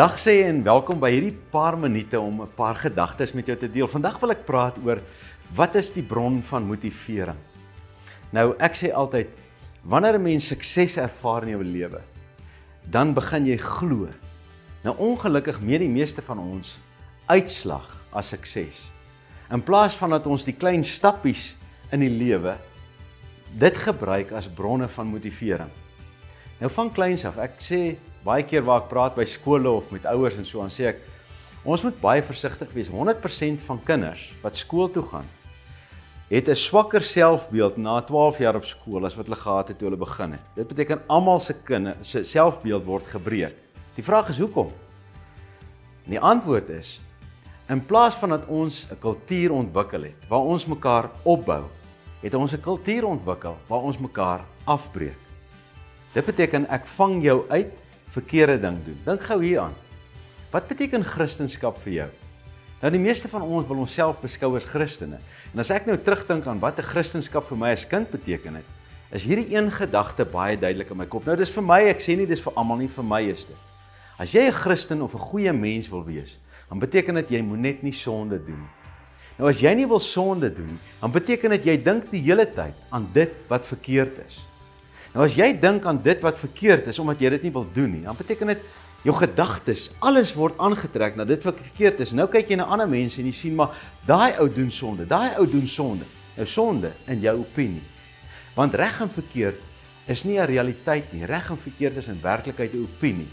Dag sê en welkom by hierdie paar minute om 'n paar gedagtes met jou te deel. Vandag wil ek praat oor wat is die bron van motivering? Nou, ek sê altyd wanneer 'n mens sukses ervaar in jou lewe, dan begin jy glo. Nou ongelukkig meet die meeste van ons uitslag as sukses. In plaas van dat ons die klein stappies in die lewe dit gebruik as bronne van motivering. Nou van kleins af, ek sê baie keer waar ek praat by skole of met ouers en so aan sê ek ons moet baie versigtig wees. 100% van kinders wat skool toe gaan het 'n swakker selfbeeld na 12 jaar op skool as wat hulle gehad het toe hulle begin het. Dit beteken almal se kinders se selfbeeld word gebreek. Die vraag is hoekom? En die antwoord is in plaas van dat ons 'n kultuur ontwikkel het waar ons mekaar opbou, het ons 'n kultuur ontwikkel waar ons mekaar afbreek. Dit beteken ek vang jou uit verkeerde ding doen. Dink gou hieraan. Wat beteken Christendom vir jou? Nou die meeste van ons wil onsself beskou as Christene. En as ek nou terugdink aan wat 'n Christendom vir my as kind beteken het, is hierdie een gedagte baie duidelik in my kop. Nou dis vir my, ek sê nie dis vir almal nie, vir my is dit. As jy 'n Christen of 'n goeie mens wil wees, dan beteken dit jy moet net nie sonde doen nie. Nou as jy nie wil sonde doen nie, dan beteken dit jy dink die hele tyd aan dit wat verkeerd is. Nou as jy dink aan dit wat verkeerd is omdat jy dit nie wil doen nie, dan beteken dit jou gedagtes, alles word aangetrek na dit wat verkeerd is. Nou kyk jy na ander mense en jy sien maar daai ou doen sonde, daai ou doen sonde. Nou sonde in jou opinie. Want reg en verkeerd is nie 'n realiteit nie. Reg en verkeerd is in werklikheid 'n opinie.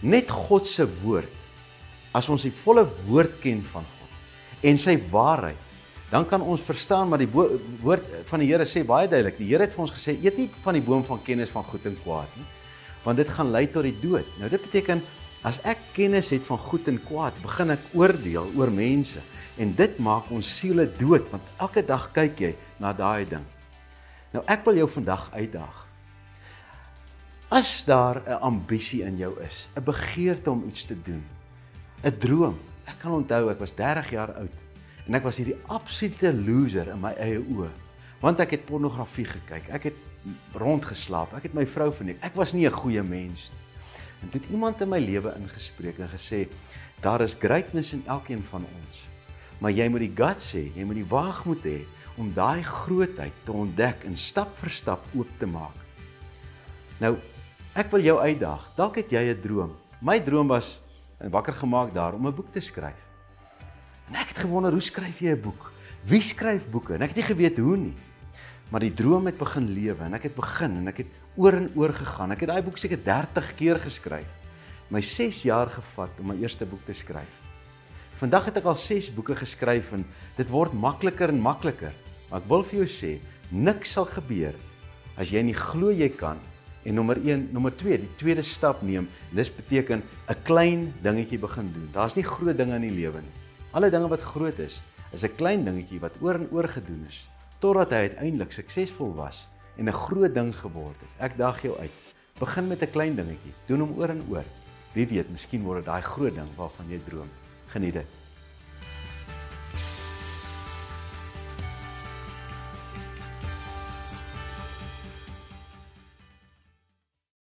Net God se woord. As ons die volle woord ken van God en sy waarheid dan kan ons verstaan maar die woord van die Here sê baie duidelik. Die Here het vir ons gesê eet nie van die boom van kennis van goed en kwaad nie, want dit gaan lei tot die dood. Nou dit beteken as ek kennis het van goed en kwaad, begin ek oordeel oor mense en dit maak ons siele dood want elke dag kyk jy na daai ding. Nou ek wil jou vandag uitdaag. As daar 'n ambisie in jou is, 'n begeerte om iets te doen, 'n droom. Ek kan onthou ek was 30 jaar oud En ek was hierdie absolute loser in my eie oë. Want ek het pornografie gekyk. Ek het rondgeslaap. Ek het my vrou verneek. Ek was nie 'n goeie mens nie. En toe het iemand in my lewe ingespreek en gesê, daar is greatness in elkeen van ons. Maar jy moet die guts hê, jy moet die waagmoed hê om daai grootheid te ontdek en stap vir stap oop te maak. Nou, ek wil jou uitdaag. Dalk het jy 'n droom. My droom was en wakker gemaak daar om 'n boek te skryf. En ek het gewonder, hoe skryf jy 'n boek? Wie skryf boeke? En ek het nie geweet hoe nie. Maar die droom het begin lewe en ek het begin en ek het oor en oor gegaan. Ek het daai boek seker 30 keer geskryf. My 6 jaar gevat om my eerste boek te skryf. Vandag het ek al 6 boeke geskryf en dit word makliker en makliker. Maar ek wil vir jou sê, niks sal gebeur as jy nie glo jy kan en nommer 1, nommer 2, die tweede stap neem. Dis beteken 'n klein dingetjie begin doen. Daar's nie groot dinge in die lewe nie. Alle dinge wat groot is, is 'n klein dingetjie wat oor en oor gedoen is totdat hy uiteindelik suksesvol was en 'n groot ding geword het. Ek daag jou uit. Begin met 'n klein dingetjie. Doen hom oor en oor. Wie weet, miskien word dit daai groot ding waarvan jy droom. Geniet dit.